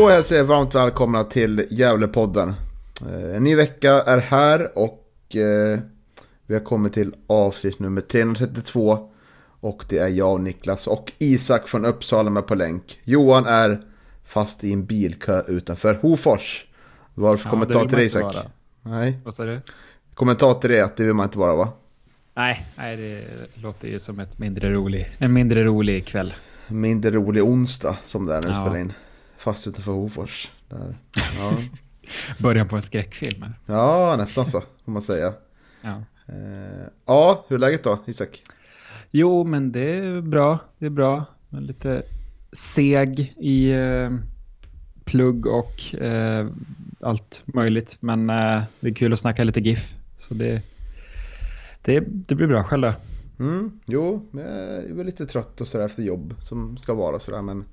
Då hälsar jag varmt välkomna till Gävlepodden. Eh, En ny vecka är här och eh, vi har kommit till avsnitt nummer 332. Och det är jag, Niklas och Isak från Uppsala med på länk. Johan är fast i en bilkö utanför Hofors. Varför Ja, kommentar till inte Isak? vara. Nej, Vad sa du? kommentar till det att det vill man inte vara va? Nej, nej, det låter ju som ett mindre rolig, en mindre rolig kväll. Mindre rolig onsdag som det är när vi Ja. spelar in. Fast utanför Hofors. Där. Ja. Början på en skräckfilm. ja, nästan så får man säga. Ja. Eh, ja, hur är läget då Isak? Jo, men det är bra. Det är bra. Men lite seg i eh, plugg och eh, allt möjligt. Men eh, det är kul att snacka lite GIF. Så det, det, det blir bra själv då. Mm, jo, jag är väl lite trött och sådär efter jobb som ska vara sådär men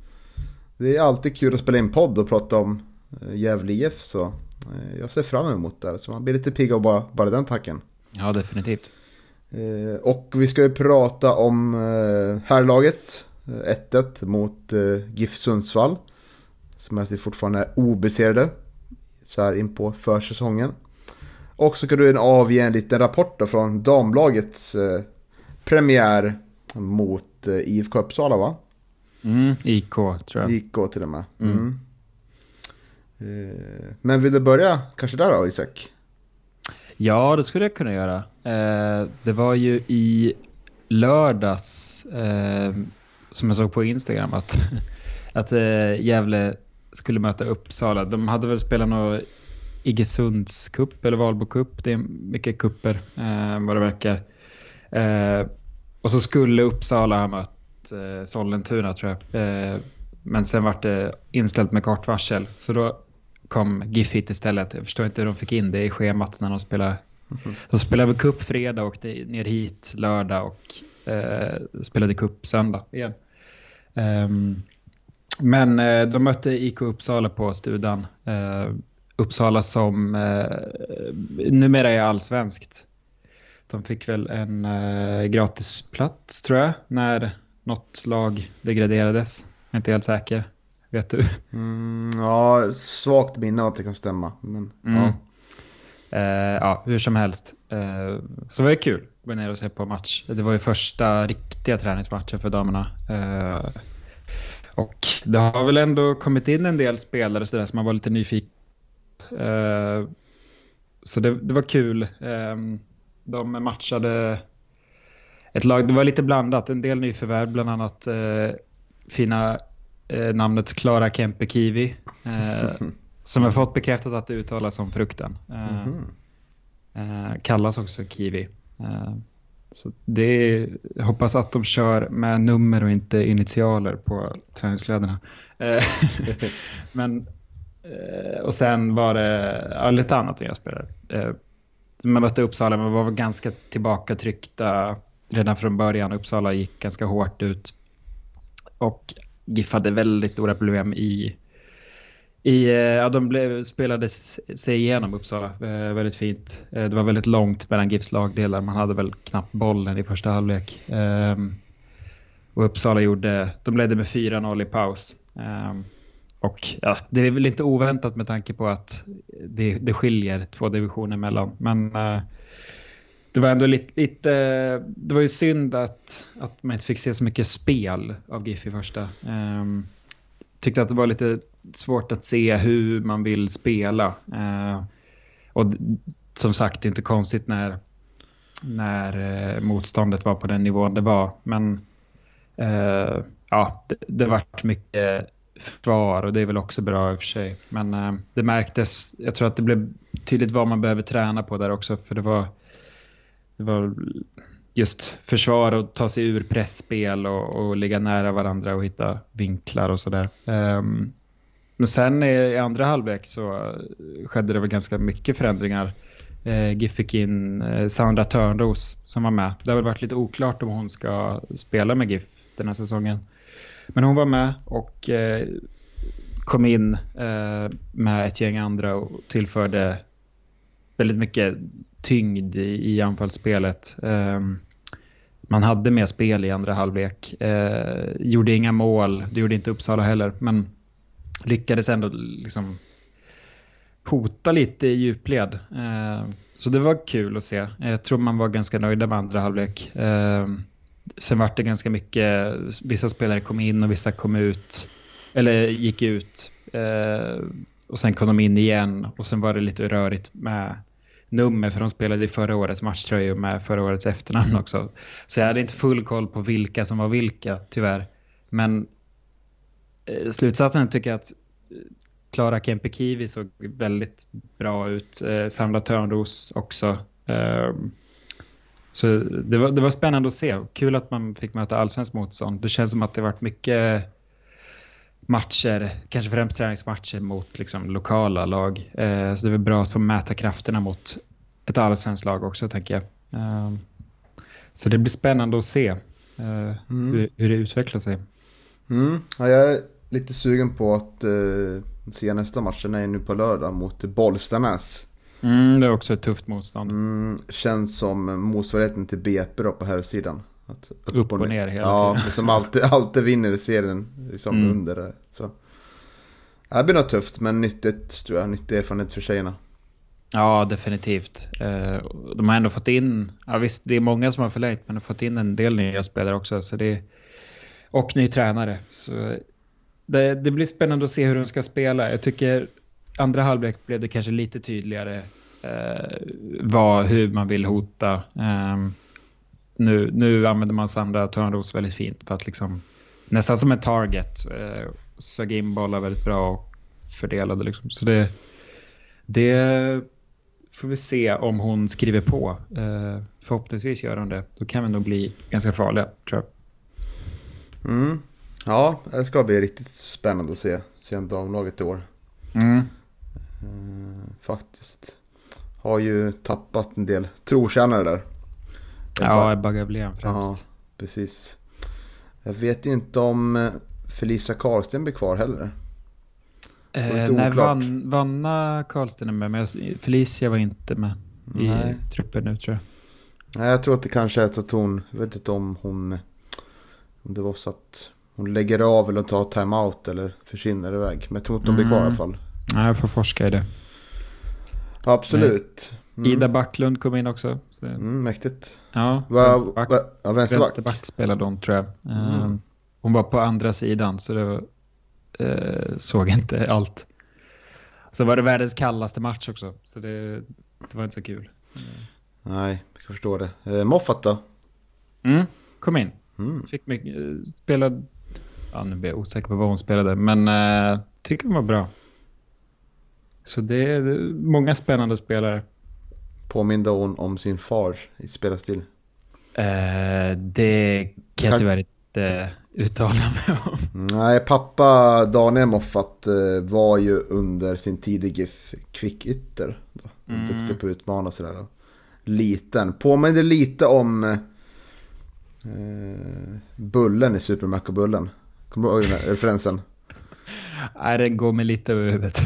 det är alltid kul att spela in podd och prata om eh, Gävle IF så eh, jag ser fram emot det så man blir lite pigg av bara, bara den tacken. Ja, definitivt. Eh, och vi ska ju prata om herrlaget, eh, 1-1 mot GIF Sundsvall som att vi fortfarande är obesegrade så här in på försäsongen. Och så ska du avge en liten rapport då från damlagets premiär mot IFK Uppsala va? Mm, IK tror jag. IK till och med. Mm. Mm. Eh, men vill du börja kanske där då Isak? Ja, det skulle jag kunna göra. Eh, det var ju i lördags eh, som jag såg på Instagram att, att eh, Gävle skulle möta Uppsala. De hade väl spelat någon Iggesunds cup eller Valbo cup. Det är mycket kupper eh, vad det verkar. Och så skulle Uppsala ha mött eh, Sollentuna tror jag. Eh, men sen var det inställt med kort varsel. Så då kom GIF hit istället. Jag förstår inte hur de fick in det i schemat när de spelar. De spelade cup fredag och åkte ner hit lördag och eh, spelade cup söndag igen. Ehm, men eh, de mötte IK Uppsala på Studan. Eh, Uppsala som eh, numera är allsvenskt. De fick väl en eh, gratisplats tror jag när något lag degraderades. Jag är inte helt säker. Vet du? Mm, ja, svagt minne att det kan stämma. Men, Mm. ja. Eh, ja, hur som helst. Eh, så var det kul att gå ner och se på match. Det var ju första riktiga träningsmatchen för damerna. Eh, och det har väl ändå kommit in en del spelare så där, som man var lite nyfiken eh, Så det, det var kul. Eh, de matchade ett lag, det var lite blandat. En del nyförvärv, bland annat eh, fina eh, namnet Klara Kempe Kiwi. Eh, som jag fått bekräftat att det uttalas som frukten. Mhm. eh, kallas också kiwi. Så det är, jag hoppas att de kör med nummer och inte initialer på träningskläderna. Men, och sen var det ja, lite annat jag spelade. Man mötte Uppsala men var ganska tillbakatryckta redan från början. Uppsala gick ganska hårt ut. Och GIF hade väldigt stora problem i i, eh, ja, de blev, spelade sig igenom Uppsala eh, väldigt fint. Eh, det var väldigt långt mellan GIFs lagdelar. Man hade väl knappt bollen i första halvlek. Ehm, och Uppsala gjorde, de ledde med 4-0 i paus. Ehm, och ja, det är väl inte oväntat med tanke på att det, det skiljer två divisioner mellan. Men eh, det var ändå lite, lite, det var ju synd att, att man inte fick se så mycket spel av GIF i första. Um, tyckte att det var lite svårt att se hur man vill spela. Uh, och som sagt, det är inte konstigt när, när uh, motståndet var på den nivån det var. Men uh, ja, det, det vart mycket försvar och det är väl också bra i och för sig. Men ehm, det märktes, jag tror att det blev tydligt vad man behöver träna på där också för det var, det var just försvar och ta sig ur pressspel och, och ligga nära varandra och hitta vinklar och sådär. Um, men sen i, i andra halvlek så eh, skedde det väl ganska mycket förändringar. Eh, GIF fick in eh, Sandra Törnros som var med. Det har väl varit lite oklart om hon ska spela med GIF den här säsongen. Men hon var med och eh, kom in eh, med ett gäng andra och tillförde väldigt mycket tyngd i, i anfallsspelet. Ehm, man hade mer spel i andra halvlek. Eh, gjorde inga mål, det gjorde inte Uppsala heller, men lyckades ändå liksom hota lite i djupled. Eh, så det var kul att se. Jag tror man var ganska nöjda med andra halvlek. Eh, sen var det ganska mycket, vissa spelare kom in och vissa kom ut, eller gick ut. Eh, och sen kom de in igen och sen var det lite rörigt med nummer för de spelade i förra årets matchtröjor med förra årets efternamn också. Så jag hade inte full koll på vilka som var vilka tyvärr. Men eh, slutsatsen tycker jag att eh, Klara Kempekivi såg väldigt bra ut. Eh, Sandra Törnros också. Eh, så det var, det var spännande att se. Kul att man fick möta allsvensk motstånd. Det känns som att det varit mycket matcher, kanske främst träningsmatcher mot liksom, lokala lag. Eh, så det är bra att få mäta krafterna mot ett allsvenskt lag också, tänker jag. Eh, så det blir spännande att se eh, mm. hur, hur, det utvecklar sig. Mm. Ja, jag är lite sugen på att eh, se nästa match. Den är nu på lördag mot Bollstanäs. Mm, det är också ett tufft motstånd. Mm, känns som motsvarigheten till BP då på här sidan. Att, upp, upp och ner hela ja, tiden. Ja, som alltid, alltid vinner serien liksom mm. under. Så. Det blir nog tufft, men nyttigt tror jag. Nyttig erfarenhet för tjejerna. Ja, definitivt. Eh, de har ändå fått in, ja visst det är många som har förlängt, men de har fått in en del nya spelare också. Så det, och ny tränare. Så det, det blir spännande att se hur de ska spela. Jag tycker andra halvlek blev det kanske lite tydligare eh, vad, hur man vill hota. Eh, nu, nu använder man Sandra Törnros väldigt fint för att liksom nästan som en target. Eh, sög in bollar väldigt bra och fördelade liksom. Så det, det får vi se om hon skriver på. Eh, förhoppningsvis gör hon det. Då kan vi nog bli ganska farliga tror jag. Mm. Ja, det ska bli riktigt spännande att se. Se en damlaget i år. Mm. Eh, faktiskt. Har ju tappat en del trotjänare där. Ja, Ebba Gablén främst. Ja, precis. Jag vet inte om eh, Felicia Karlsten blir kvar heller. Eh, nej, Van, Vanna Karlsten är med, men Felicia var inte med i nej. truppen nu tror jag. Nej, jag tror att det kanske är så att hon, jag vet inte om hon, om det var så att hon lägger av eller tar timeout eller försvinner iväg. Men jag tror inte hon blir kvar i alla mm. fall. Nej, jag får forska i det. Absolut. Mm. Ida Backlund kom in också. Mm, mäktigt. Ja, va, vänsterback, va, ja, vänsterback. vänsterback spelade hon tror jag. Mm. Um, hon var på andra sidan så det var, uh, såg inte allt. Så var det världens kallaste match också. Så det, det var inte så kul. Nej, jag kan förstå det. Eh, Moffat då? Mm, kom in. Mm. Fick mycket, uh, spelade, ja nu blir jag osäker på vad hon spelade, men uh, tycker hon var bra. Så det är många spännande spelare. Påminde hon om sin far i spelarstil? Eh, det kan jag tyvärr inte uttala mig om. Nej, pappa Daniel Moffat eh, var ju under sin tid i GIF kvickytter. Mm. Duktig på att utmana och sådär. Då. Liten. Påminner lite om eh, Bullen i Super Mac-bullen. Kommer du ihåg den här referensen? Nej, den går mig lite över huvudet.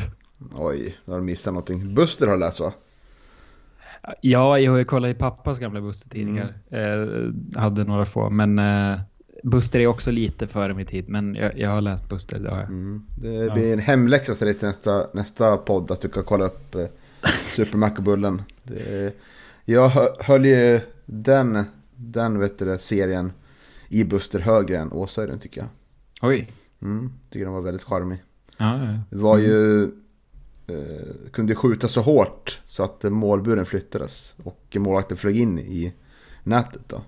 Oj, då har du missat någonting. Buster har läst va? Ja, jag kollade i pappas gamla Buster-tidningar. Mm. Eh, hade några få, men eh, Buster är också lite före min tid. Men jag, jag har läst Buster, det har jag. Mm. Det blir ja. en hemläxa till nästa, nästa podd att du kan kolla upp eh, Super Macabullen. Jag höll ju den, den vet du, serien i Buster högre än Åsa i den tycker jag. Oj. Mm, tycker den var väldigt charmig. Ja, ja. Det var ju eh, kunde skjuta så hårt så att målburen flyttades och målvakten flög in i nätet. Då.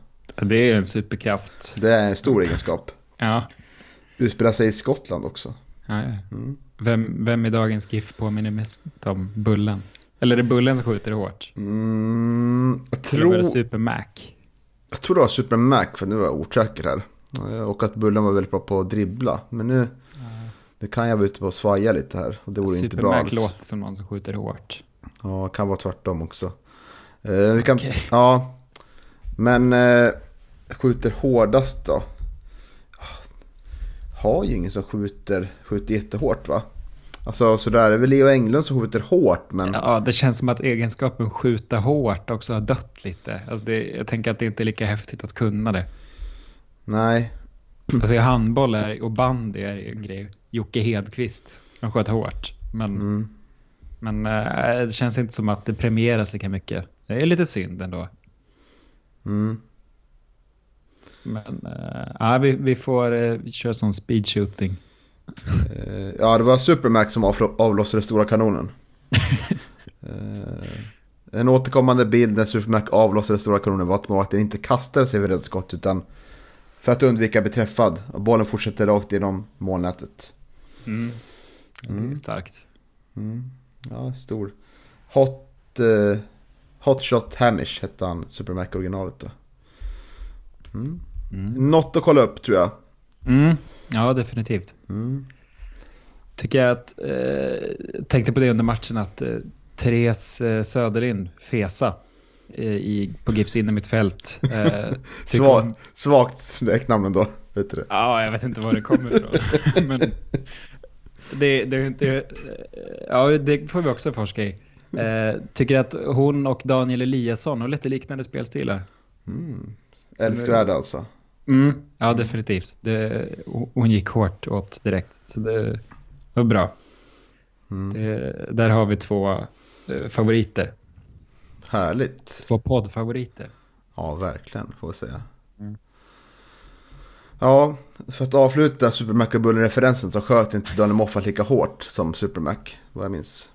Det är en superkraft. Det är en stor egenskap. Ja. Utspelar sig i Skottland också. Ja, Ja, ja. Vem, vem i dagens GIF påminner mest om Bullen? Eller är det Bullen som skjuter hårt? Mm, jag, Eller var det tror, Super Mac? jag tror det var Super Mac, för nu var jag osäker här. Eh, Och att Bullen var väldigt bra på att dribbla. Men nu, nu kan jag vara ute på att svaja lite här. Och det vore inte bra alls. låter som någon som skjuter hårt. Ja, kan vara tvärtom också. Eh, vi kan, Okej. Ja, men eh, skjuter hårdast då? Har ju ingen som skjuter, skjuter jättehårt va? Alltså sådär, det är väl Leo Englund som skjuter hårt men... Ja, det känns som att egenskapen skjuta hårt också har dött lite. Alltså det, jag tänker att det inte är lika häftigt att kunna det. Nej, Alltså handboll är, och bandy är en grej. Jocke Hedqvist, han sköt hårt. Men, mm. men eh, det känns inte som att det premieras lika mycket. Det är lite synd ändå. Mm. Men ja, vi, vi får eh, köra som speed shooting. Ja, det var Supermax som avlo- avlossade stora kanonen. en återkommande bild när Supermax avlossade stora kanonen var att målvakten inte kastade sig vid rätt skott utan för att undvika att bli träffad. Och bollen fortsätter rakt genom målnätet. Det är starkt. Mm. Ja, stor. Hot, eh, Hot Shot Hamish hette han, Supermac originalet då. Mm. Något att kolla upp tror jag. Mm. Ja, definitivt. Mm. Tycker jag att, eh, tänkte på det under matchen att eh, Therese eh, Söderlind, Fesa, eh, i, på Gips innermittfält. Eh, tycker Sva, hon- svagt smeknamn ändå, vet du det? Ja, jag vet inte var det kommer ifrån. Men det, det, det, ja, det får vi också forska i. Eh, tycker att hon och Daniel Eliasson har lite liknande spelstilar. Älskvärd alltså. Mm, ja, definitivt. Det, hon gick hårt åt direkt. Så det var bra. Det, där har vi två eh, favoriter. Härligt. Två poddfavoriter. Ja, verkligen, får jag säga. Ja, för att avsluta Supermac och Bullen-referensen så sköt inte Daniel Moffat lika hårt som Supermac, vad jag minns.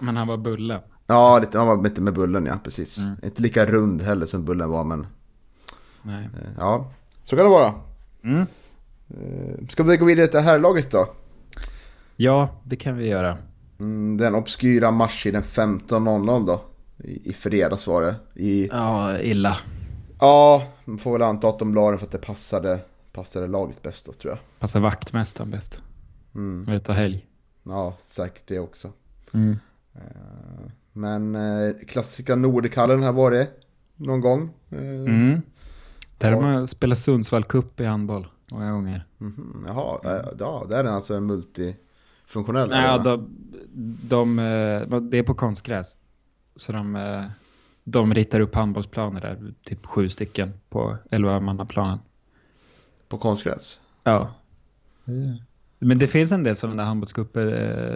Men han var bulle. Ja, lite, han var lite med Bullen, ja, precis. Mm. Inte lika rund heller som Bullen var, men Nej. eh, ja, så kan det vara. Mm. Eh, Ska vi gå vidare till herrlaget då? Ja, det kan vi göra. Mm, den obskyra matchen 15.00 då. I, I fredags var det. I, Ja, illa. ja, man får väl anta att de la den för att det passade, passade laget bäst då tror jag. Passar vaktmästaren bäst. Mm. Och ta helg. Ja, säkert det också. Mm. Men eh, klassiska Nordikallen här var det någon gång. Eh, Mm. Där har man spelat Sundsvall Cup i handboll många gånger. mhm, jaha, eh, ja, där är den alltså en multifunktionell. Nej, arena. de, de, eh, det är på konstgräs. Så de, eh, de ritar upp handbollsplaner där, typ sju stycken på 11-mannaplanen. På konstgräs. Ja. Men det finns en del sådana där handbollscuper.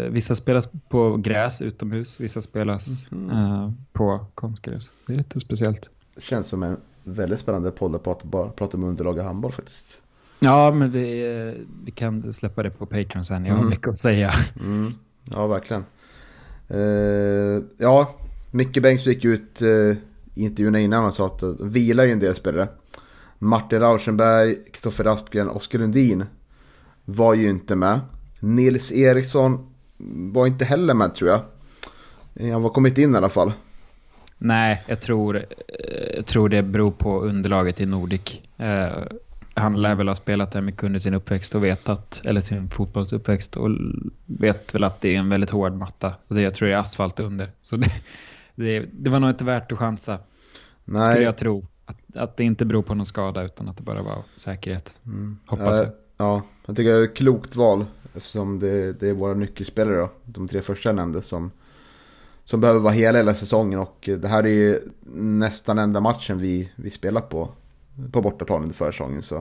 Eh, vissa spelas på gräs utomhus, vissa spelas eh, på konstgräs. Det är lite speciellt. Det känns som en väldigt spännande podd att prata, bara prata om underlag i handboll faktiskt. Ja, men vi, eh, vi kan släppa det på Patreon sen. Jag har mycket att säga. Mm. Ja, verkligen. Eh, ja, Micke Bengtsson gick ut eh, i intervjun innan och sa att de vilar ju en del spelare. Martin Rauschenberg, Kristoffer Aspgren, Oskar Lundin var ju inte med. Nils Eriksson var inte heller med tror jag. Han var kommit in i alla fall. Nej, jag tror, eh, jag tror det beror på underlaget i Nordic. Eh, han lär väl ha spelat där mycket under sin uppväxt och vet att, eller sin fotbollsuppväxt och vet väl att det är en väldigt hård matta. Och det, jag tror det är asfalt under. Så det, det, det var nog inte värt att chansa, skulle Nej, jag tro. Att, att det inte beror på någon skada utan att det bara var säkerhet. Hoppas eh, jag. ja, jag tycker det är ett klokt val. Eftersom det, det är våra nyckelspelare då. De tre första jag nämnde som, som behöver vara hela hela säsongen. Och det här är ju nästan enda matchen vi, vi spelar på. På bortaplan under försäsongen. Så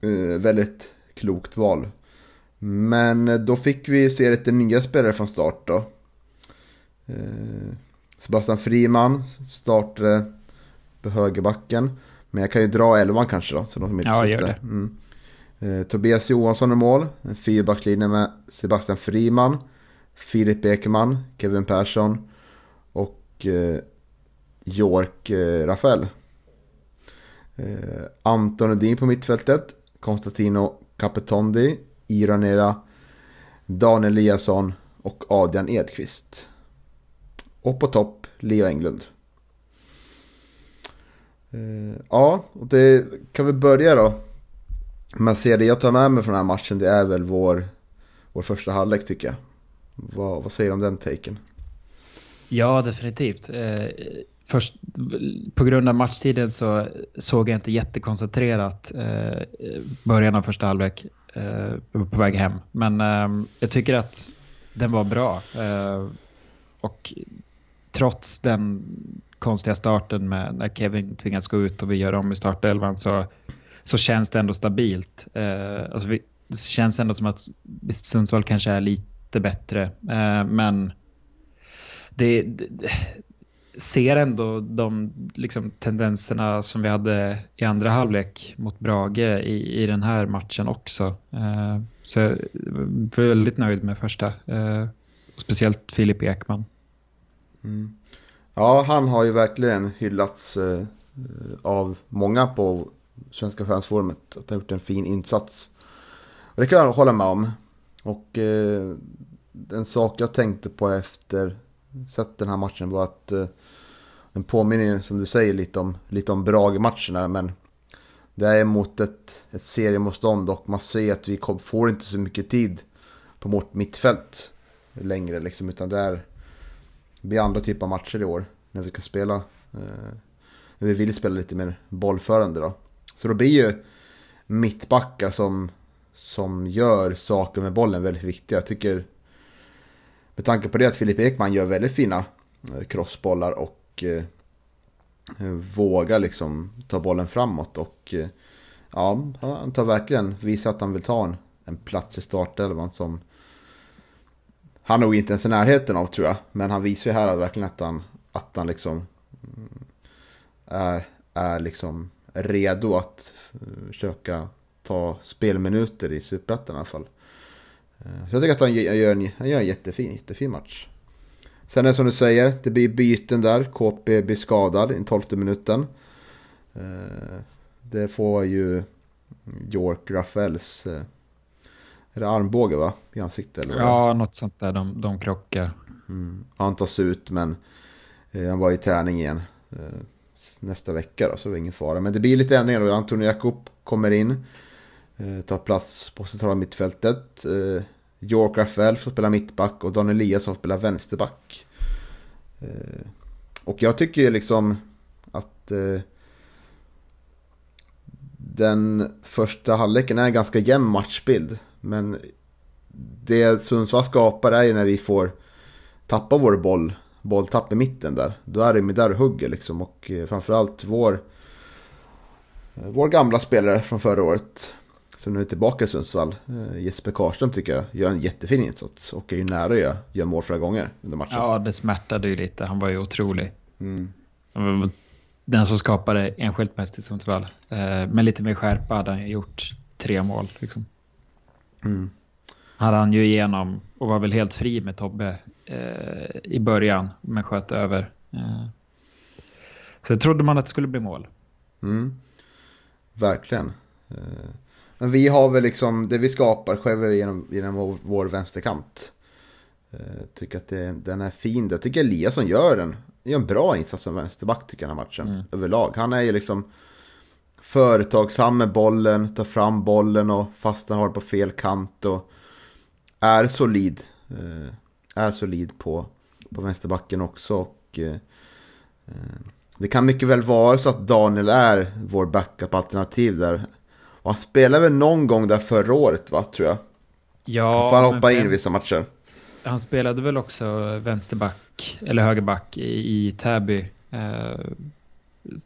eh, väldigt klokt val. Men då fick vi se lite nya spelare från start då. Eh, Sebastian Friman startade på högerbacken. Men jag kan ju dra elvan kanske då. Så de som inte Ja, sitter. Mm. Eh, Tobias Johansson i mål. En fyrbackslinje med Sebastian Friman. Filip Ekman, Kevin Persson och eh, York eh, Rafael. Eh, Anton Edin på mittfältet. Konstantino Capetondi. Ironera, Daniel Eliasson och Adrian Edqvist. Och på topp, Leo Englund. Eh, ja, och det kan vi börja då. Man ser det jag tar med mig från den här matchen, det är väl vår, vår första halvlek tycker jag. Vad, vad säger du om den taken? Ja, definitivt. Eh, först, på grund av matchtiden så såg jag inte jättekoncentrerat eh, början av första halvlek eh, på väg hem. Men eh, jag tycker att den var bra. Eh, och trots den konstiga starten med när Kevin tvingas gå ut och vi gör om i startelvan så, så känns det ändå stabilt. Eh, alltså vi, det känns ändå som att Sundsvall kanske är lite bättre. Eh, men det, det, ser ändå de liksom, tendenserna som vi hade i andra halvlek mot Brage i, i den här matchen också. Eh, så jag är väldigt nöjd med första. Eh, speciellt Filip Ekman. Mm. Ja, han har ju verkligen hyllats eh, av många på Svenska fansforumet. Att han har gjort en fin insats. Och det kan jag hålla med om. Och eh, en sak jag tänkte på efter sett den här matchen var att eh, den påminner som du säger lite om, lite om Brage-matcherna. Men det är mot ett, ett seriemotstånd och man ser att vi kom, får inte så mycket tid på vårt mittfält längre. Liksom, utan det är det blir andra typer av matcher i år när vi ska spela. Eh, när vi vill spela lite mer bollförande då. Så då blir ju mittbackar som, som gör saker med bollen väldigt viktiga. Jag tycker med tanke på det att Filip Ekman gör väldigt fina eh, crossbollar och eh, vågar liksom ta bollen framåt. Och eh, ja, han tar verkligen, visar att han vill ta en, en plats i startelvan som han nog inte ens i närheten av tror jag. Men han visar ju här verkligen att han, att han liksom mm, är, är liksom redo att mm, försöka ta spelminuter i Superettan i alla fall. Eh, så jag tycker att han gör en, han gör en jättefin, jättefin match. Sen är det som du säger, det blir byten där. KP blir skadad i tolfte minuten. Eh, det får ju York Rafaels eh, är det armbåge va? I ansiktet eller? Ja, något sånt där. De, de krockar. Mm. Han tas ut men eh, han var i träning igen eh, nästa vecka då, så det var ingen fara. Men det blir lite ändringar då. Antonio Jakob kommer in. Eh, tar plats på centrala mittfältet. Eh, York Rafael får spela mittback och Daniel Eliasson får spela vänsterback. Eh, och jag tycker liksom att eh, den första halvleken är en ganska jämn matchbild. Men det Sundsvall skapar är ju när vi får tappa vår boll, bolltapp i mitten där. Då är det med där och hugger liksom. Och eh, framförallt vår, eh, vår gamla spelare från förra året. Som nu är tillbaka i Sundsvall. Eh, Jesper Karlström tycker jag gör en jättefin insats. Och är ju nära att göra, göra mål flera gånger under matchen. Ja, det smärtade ju lite. Han var ju otrolig. Mm. Den som skapade enskilt mest i Sundsvall. Med lite mer skärpa hade han gjort tre mål. Liksom. Mm. Han ju igenom och var väl helt fri med Tobbe eh, i början, men sköt över. Eh. Så trodde man att det skulle bli mål. Mm. Verkligen. Eh. Men vi har väl liksom, det vi skapar själva genom, genom vår, vår vänsterkant. Eh, tycker att det, den är fin. Jag tycker Eliasson gör en, gör en bra insats som vänsterback tycker jag den här matchen. Mm. Överlag. Han är ju liksom företagsam med bollen, tar fram bollen och fast han har på fel kant och är solid. Eh, är solid på, på vänsterbacken också. Och, eh, eh, det kan mycket väl vara så att Daniel är vår backup-alternativ där. Och han spelade väl någon gång där förra året va, tror jag. Ja. Får han hoppa in i vissa matcher. Han spelade väl också vänsterback, eller högerback i, i Täby. Eh,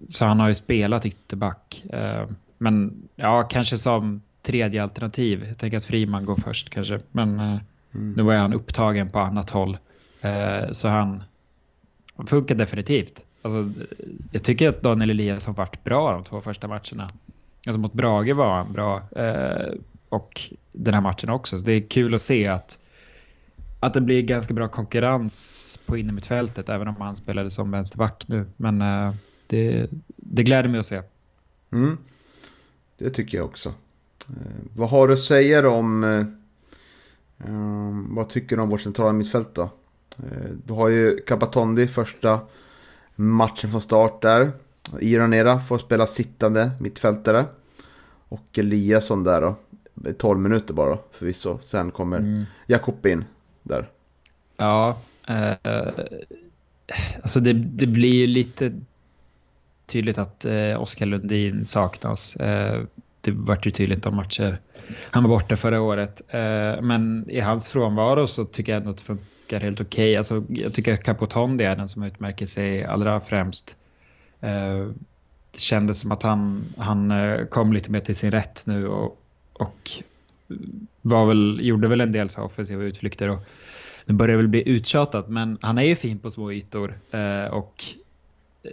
så han har ju spelat ytterback. Eh, men ja, kanske som tredje alternativ. Jag tänker att Friman går först kanske. Men eh, mm. nu var han upptagen på annat håll. Eh, så han funkar definitivt. Alltså, jag tycker att Daniel Eliasson varit bra de två första matcherna. Alltså mot Brage var han bra. Och den här matchen också. Så det är kul att se att, att det blir ganska bra konkurrens på innermittfältet. Även om han spelade som vänsterback nu. Men det, det gläder mig att se. Mm. Det tycker jag också. Eh, vad har du att säga om... Eh, um, vad tycker du om vårt centrala mittfält då? Eh, du har ju Capatondi första matchen från start där. Iranera får spela sittande mittfältare. Och Eliasson där då. 12 minuter bara förvisso. Sen kommer mm. Jakob in där. Ja, eh, alltså det, det blir ju lite tydligt att eh, Oskar Lundin saknas. Eh, det vart ju tydligt de matcher han var borta förra året. Eh, men i hans frånvaro så tycker jag ändå att det funkar helt okej. Okay. Alltså, jag tycker att Capotondi är den som utmärker sig allra främst. Eh, det kändes som att han, han eh, kom lite mer till sin rätt nu och, och var väl, gjorde väl en del så offensiva utflykter. Och nu börjar väl bli uttjatat, men han är ju fin på små ytor. Eh, och eh,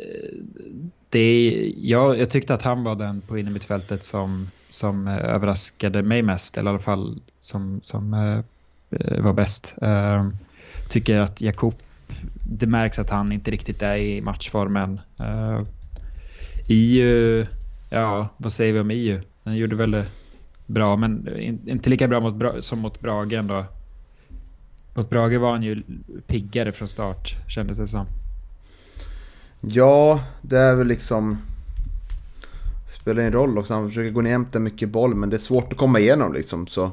det, jag, jag tyckte att han var den på innermittfältet som, som eh, överraskade mig mest, eller i alla fall som, som uh, var bäst. Uh, tycker att Jakob, det märks att han inte riktigt är i matchformen. Ehm, uh, IU, ja vad säger vi om IU? Den gjorde väl det bra, men inte lika bra mot, som mot Brage ändå. Mot Brage var han ju piggare från start, kändes det som. Ja, det är väl liksom... Spelar en roll också. Han försöker gå ner hämta mycket boll men det är svårt att komma igenom liksom. Så,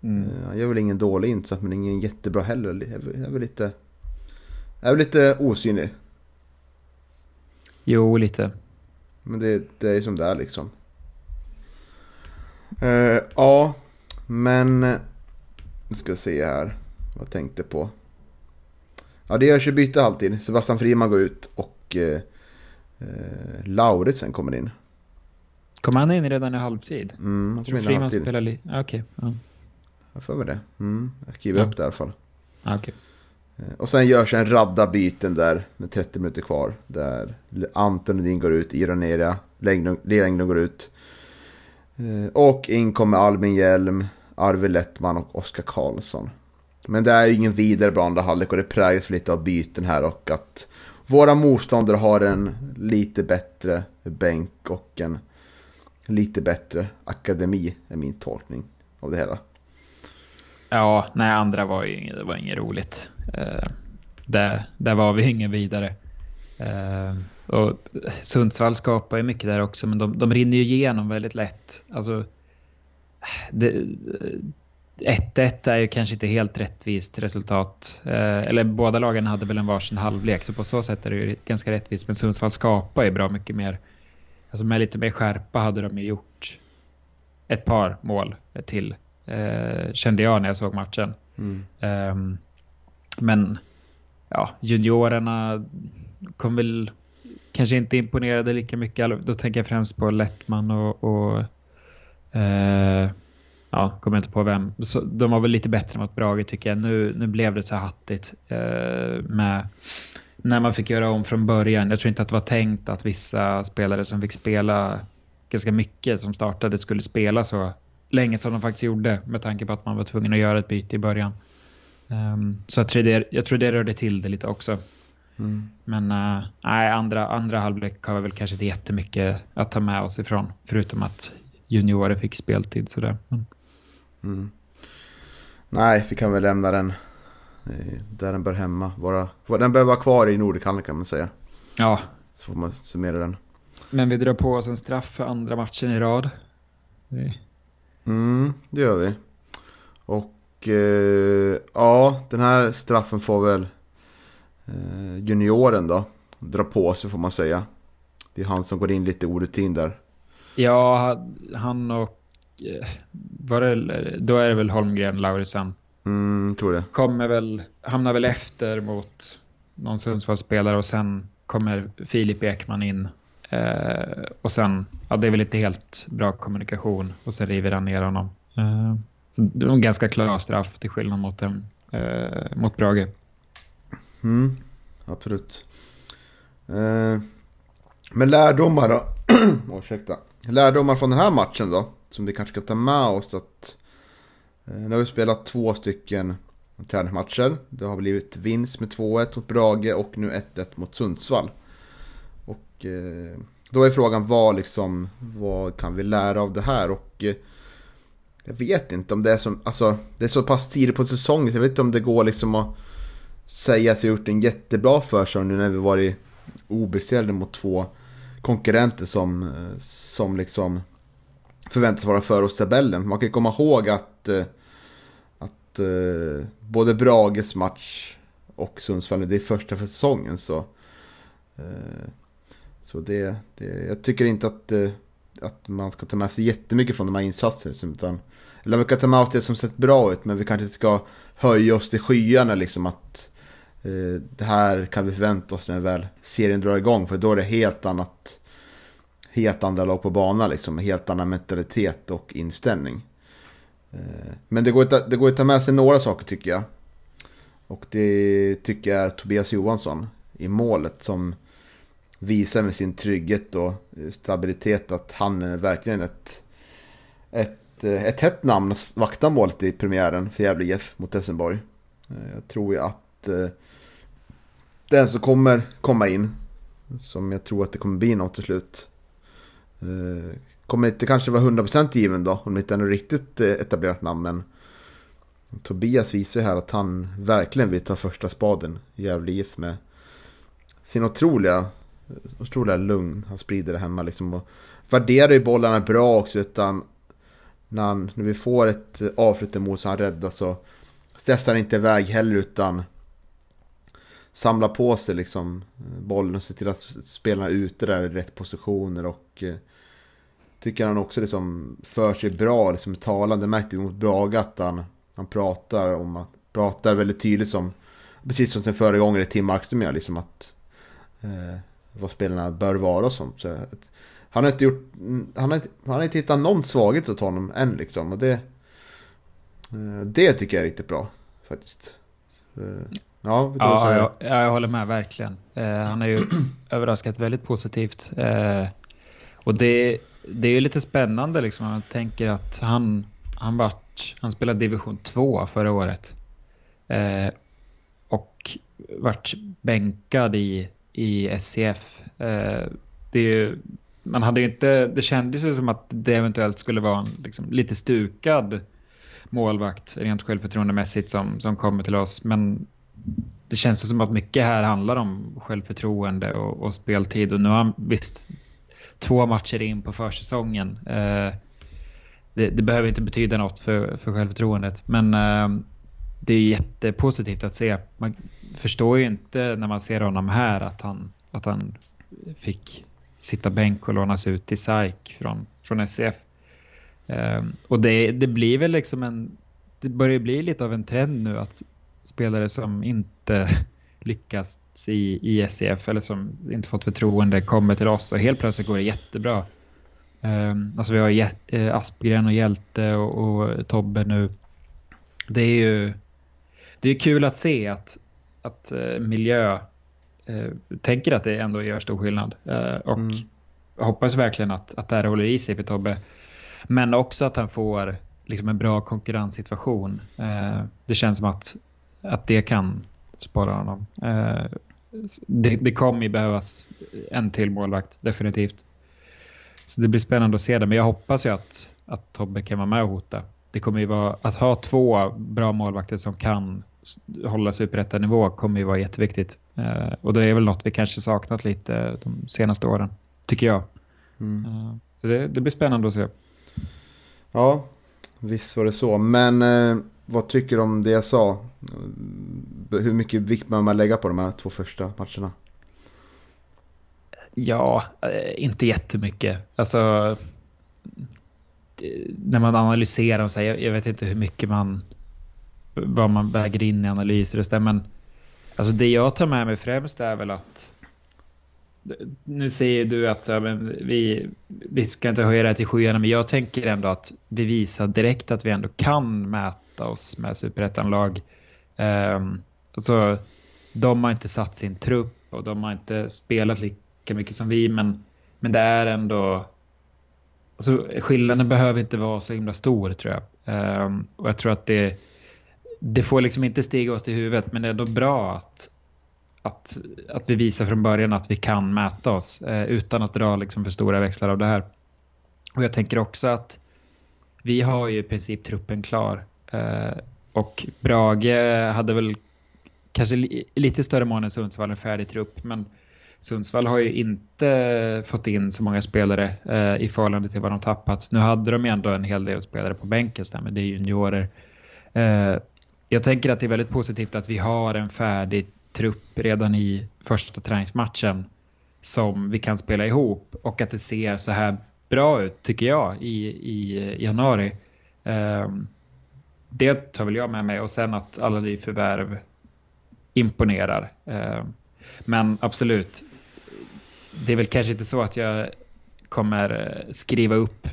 mm. Eh, han gör väl ingen dålig insats men ingen jättebra heller. Jag är väl lite... Är väl lite osynlig. Jo, lite. Men det, det är som det är liksom. Uh, ja, men... Nu ska se här. Vad jag tänkte på. Ja, det görs ju byte alltid. Sebastian Friman går ut och och eh, eh, Lauritsen kommer in. Kommer han in redan i halvtid? Mm, jag tror Freeman spelar lite... Okej. Okay. Ja. Jag får med det. Mm, jag skriver ja. upp det i alla fall. Okay. Eh, och sen görs en radda byten där med 30 minuter kvar. Där Anton Edin går ut, Ironeria, Lenglund går ut. Eh, och in kommer Albin Hjelm, Arvid Lettman och Oskar Karlsson. Men det är ingen vidare bra andra halvlek och det präglas lite av byten här och att våra motståndare har en lite bättre bänk och en lite bättre akademi, är min tolkning av det hela. Ja, nej, andra var ju inget, det var inget roligt. Eh, där, där var vi ingen vidare. Eh, och Sundsvall skapar ju mycket där också, men de, de rinner ju igenom väldigt lätt. Alltså, det, 1-1 är ju kanske inte helt rättvist resultat. Eh, eller båda lagen hade väl en varsin halvlek, så på så sätt är det ju ganska rättvist. Men Sundsvall skapar ju bra mycket mer. Alltså med lite mer skärpa hade de ju gjort ett par mål till, eh, kände jag när jag såg matchen. Mm. Um, men ja, juniorerna kom väl kanske inte imponerade lika mycket. Då tänker jag främst på Lettman och, och eh, ja, kommer inte på vem. Så de var väl lite bättre mot Brage tycker jag. Nu, nu blev det så hattigt eh, med när man fick göra om från början. Jag tror inte att det var tänkt att vissa spelare som fick spela ganska mycket som startade skulle spela så länge som de faktiskt gjorde med tanke på att man var tvungen att göra ett byte i början. Um, så jag tror, det, jag tror det rörde till det lite också. Mm. Men uh, nej, andra, andra halvlek har vi väl kanske inte jättemycket att ta med oss ifrån. Förutom att juniorer fick speltid sådär. Men... Mm. Nej, vi kan väl lämna den eh, där den bör hemma. Vara, den bör vara kvar i Nordikallen kan man säga. Ja. Så får man summera den. Men vi drar på oss en straff för andra matchen i rad. Det... Mm, det gör vi. Och eh, ja, den här straffen får väl eh, junioren då dra på sig får man säga. Det är han som går in lite orutin där. Ja, han och var det, då är det väl Holmgren, Lauritsen. Mm, tror det. Kommer väl, hamnar väl efter mot någon Sundsvallsspelare och sen kommer Filip Ekman in. Eh, och sen, ja det är väl inte helt bra kommunikation och sen river han ner honom. Eh, det var en ganska klar straff till skillnad mot, eh, mot Brage. Mm, absolut. Eh, men lärdomar då? Ursäkta. Lärdomar från den här matchen då? Som vi kanske ska ta med oss att eh, nu har vi spelat två stycken träningsmatcher. Det har blivit vinst med 2-1 mot Brage och nu 1-1 mot Sundsvall. Och eh, då är frågan vad, liksom, vad kan vi lära av det här? Och eh, Jag vet inte om det är som, alltså det är så pass tidigt på säsongen så jag vet inte om det går liksom att säga att vi har gjort en jättebra försäsong nu när vi varit obesegrade mot två konkurrenter som, eh, som liksom förväntas vara före oss tabellen. Man kan komma ihåg att, eh, att eh, både Brages match och Sundsvall, det är första för säsongen. Så, eh, så det, det, jag tycker inte att, att man ska ta med sig jättemycket från de här insatserna. Liksom, utan, eller man kan ta med oss det som sett bra ut, men vi kanske ska höja oss till skyarna. Liksom, att det här kan vi förvänta oss när väl serien drar igång. För då är det helt annat helt andra lag på banan liksom. Helt annan mentalitet och inställning. Eh, men det går, att, det går att ta med sig några saker tycker jag. Och det tycker jag är Tobias Johansson i målet som visar med sin trygghet och stabilitet att han är verkligen ett, ett, eh, ett hett namn att vakta målet i premiären för Gävle IF mot Helsingborg. Eh, jag tror ju att den som kommer komma in, som jag tror att det kommer bli något till slut, Eh, kommer inte kanske vara 100% given då, om det inte är något riktigt eh, etablerat namn. Men Tobias visar ju här att han verkligen vill ta första spaden i Gävle IF med sin otroliga, otroliga lugn. Han sprider det hemma liksom. Och värderar ju bollarna bra också. Utan när, han, när vi får ett eh, avslut emot så han räddar så stressar han inte iväg heller utan samlar på sig liksom eh, bollen och ser till att spelarna är ute där i rätt positioner och eh, tycker han också liksom för sig bra, liksom talande. Märkte vi mot Braga att han, han pratar om att, pratar väldigt tydligt som, precis som sen föregångare Tim Markström gör, liksom att eh, vad spelarna bör vara och sånt. Så, att, han har inte gjort, mm, han har inte, han har inte hittat någon svaghet åt honom än liksom. Och det, eh, det tycker jag är riktigt bra faktiskt. Eh, ja, ja jag, jag håller med verkligen. Eh, han har ju överraskat väldigt positivt. Eh, och det det är lite spännande liksom. Man tänker att han, han, vart, han spelade division 2 förra året. Eh, och vart bänkad i, i SCF. Eh, det, ju, man hade inte, det kändes ju som att det eventuellt skulle vara en liksom, lite stukad målvakt rent självförtroendemässigt som, som kommer till oss. Men det känns som att mycket här handlar om självförtroende och, och speltid. Och nu har han visst två matcher in på försäsongen. Eh, det, det, behöver inte betyda något för, för självförtroendet, men eh, det är jättepositivt att se. Man förstår ju inte när man ser honom här att han, att han fick sitta bänk och lånas ut till SAIK från, från SCF. Eh, och det, det blir väl liksom en, det börjar bli lite av en trend nu att spelare som inte lyckas i, i SCF eller som inte fått förtroende kommer till oss och helt plötsligt går det jättebra. Um, alltså vi har Jät eh, Aspgren och Hjälte och, och, Tobbe nu. Det är ju det är kul att se att, att uh, miljö uh, tänker att det ändå gör stor skillnad. Uh, och mm. hoppas verkligen att, att det här håller i sig för Tobbe. Men också att han får liksom en bra konkurrenssituation. det känns som att, att det kan spara honom. Eh, det, det kommer ju behövas en till målvakt, definitivt. Så det blir spännande att se det, men jag hoppas ju att, att Tobbe kan vara med och hota. Det kommer ju vara, att ha två bra målvakter som kan hålla sig på rätta nivå kommer ju vara jätteviktigt. Eh, och det är väl något vi kanske saknat lite de senaste åren, tycker jag. Mm. Eh, så det, det, blir spännande att se. Ja, visst var det så. Men eh, vad tycker du om det jag sa? Eh, hur mycket vikt behöver man lägga på de här två första matcherna? Ja, eh, inte jättemycket. Alltså, när man analyserar och här, jag vet inte hur mycket man, vad man väger in i analyser och men alltså det jag tar med mig främst är väl att nu säger du att ja, men vi, vi ska inte höja det här till skyarna, men jag tänker ändå att vi visar direkt att vi ändå kan mäta oss med superettan-lag. Um, alltså, de har inte satt sin trupp och de har inte spelat lika mycket som vi, men, men det är ändå... Alltså, skillnaden behöver inte vara så himla stor, tror jag. Um, och jag tror att det, det får liksom inte stiga oss till huvudet, men det är ändå bra att att, att vi visar från början att vi kan mäta oss eh, utan att dra liksom för stora växlar av det här. Och jag tänker också att vi har ju i princip truppen klar. Eh, och Brage hade väl kanske li lite större mån än Sundsvall en färdig trupp, men Sundsvall har ju inte fått in så många spelare eh, i förhållande till vad de tappat. Nu hade de ju ändå en hel del spelare på bänken, men det är juniorer. Eh, jag tänker att det är väldigt positivt att vi har en färdig trupp redan i första träningsmatchen som vi kan spela ihop och att det ser så här bra ut tycker jag i, i januari. Eh, det tar väl jag med mig och sen att alla nyförvärv imponerar. Eh, men absolut, det är väl kanske inte så att jag kommer eh, skriva upp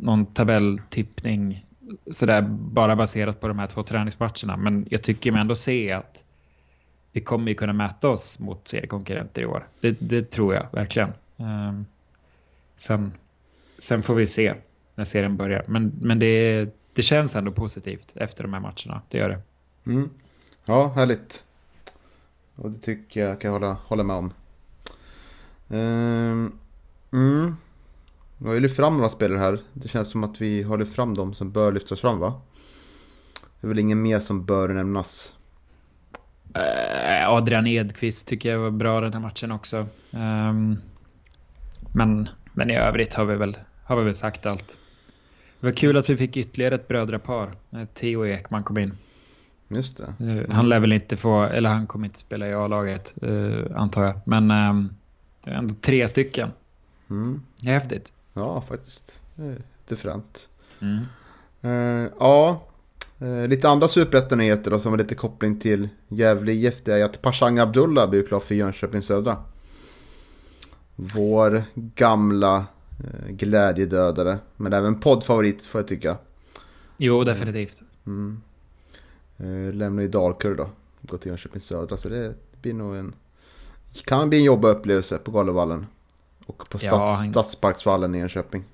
någon tabelltippning sådär bara baserat på de här två träningsmatcherna. Men jag tycker mig ändå se att vi kommer ju kunna mäta oss mot seriekonkurrenter i år. Det, det tror jag verkligen. Eh, sen, sen får vi se när serien börjar. Men, men det, det känns ändå positivt efter de här matcherna. Det gör det. Mm. Ja, härligt. Och det tycker jag kan hålla, hålla med om. Um, mm. Vi har ju lyft fram några spelare här. Det känns som att vi har lyft fram dem som bör lyftas fram va? Det är väl ingen mer som bör nämnas. Uh, Adrian Edqvist tycker jag var bra den här matchen också. Um, men, men i övrigt har vi, väl, har vi väl sagt allt. Det var kul att vi fick ytterligare ett brödrapar. Theo Ekman kom in. Just det. Uh, han lär väl inte få, eller han kommer inte spela i A-laget uh, antar jag. Men um, det är ändå tre stycken. Mm. Häftigt. Ja, faktiskt. Lite fränt. Mm. Uh, ja, uh, lite andra superettan-nyheter då som har lite koppling till Gävle IF. Det är att Pashang Abdullah blir klar för Jönköping Södra. Vår gamla glädjedödare. Men även poddfavorit får jag tycka. Jo, definitivt. Mm. Uh, lämnar ju Dalkurd då. Går till Jönköping Södra. Så det blir nog en... Kan bli en jobbig upplevelse på Galovallen. Och på Ja, stads, han- Stadsparksvallen i Enköping.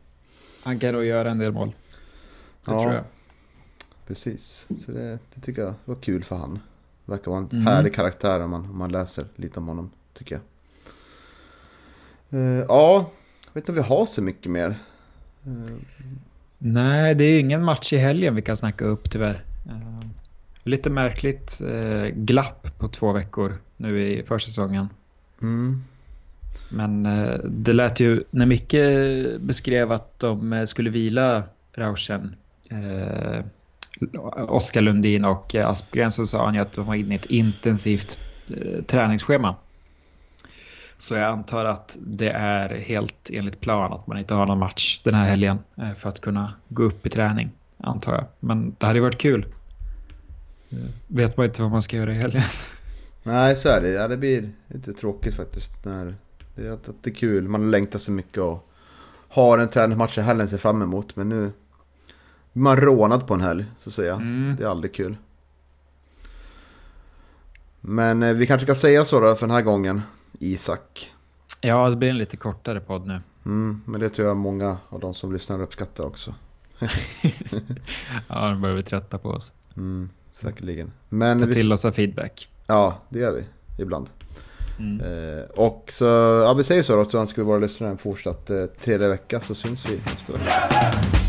Han kan nog göra en del mål. Det Ja. tror jag. Precis, så det, det tycker jag var kul för han. Verkar vara en Mm. härlig karaktär om man, om man läser lite om honom, tycker jag. Eh, ja, vet inte om vi har så mycket mer. Nej, det är ingen match i helgen vi kan snacka upp tyvärr. Eh, lite märkligt eh, glapp på två veckor nu i försäsongen. mm, Men eh, det lät ju, när Micke beskrev att de skulle vila Rauschen, eh, Oskar Lundin och Aspgren så sa han ju att de var inne i ett intensivt eh, träningsschema. Så jag antar att det är helt enligt plan att man inte har någon match den här helgen eh, för att kunna gå upp i träning, antar jag. Men det hade varit kul. Eh, Vet man inte vad man ska göra i helgen. nej, så är det. Ja, det blir lite tråkigt faktiskt. När det, är, att, det är kul, man längtar så mycket och har en träningsmatch i helgen att se fram emot. Men nu blir man rånad på en helg, så att säga. Mm. Det är aldrig kul. Men eh, vi kanske kan säga så då för den här gången, Isak. Ja, det blir en lite kortare podd nu. Mm, men det tror jag många av de som lyssnar uppskattar också. Ja, de börjar bli trötta på oss. Mm, säkerligen. Men Ta vi, till oss av feedback. ja, det gör vi ibland. Mm. Eh, och så, ja vi säger så då, så önskar vi våra lyssnare en fortsatt eh, tredje vecka så syns vi nästa vecka.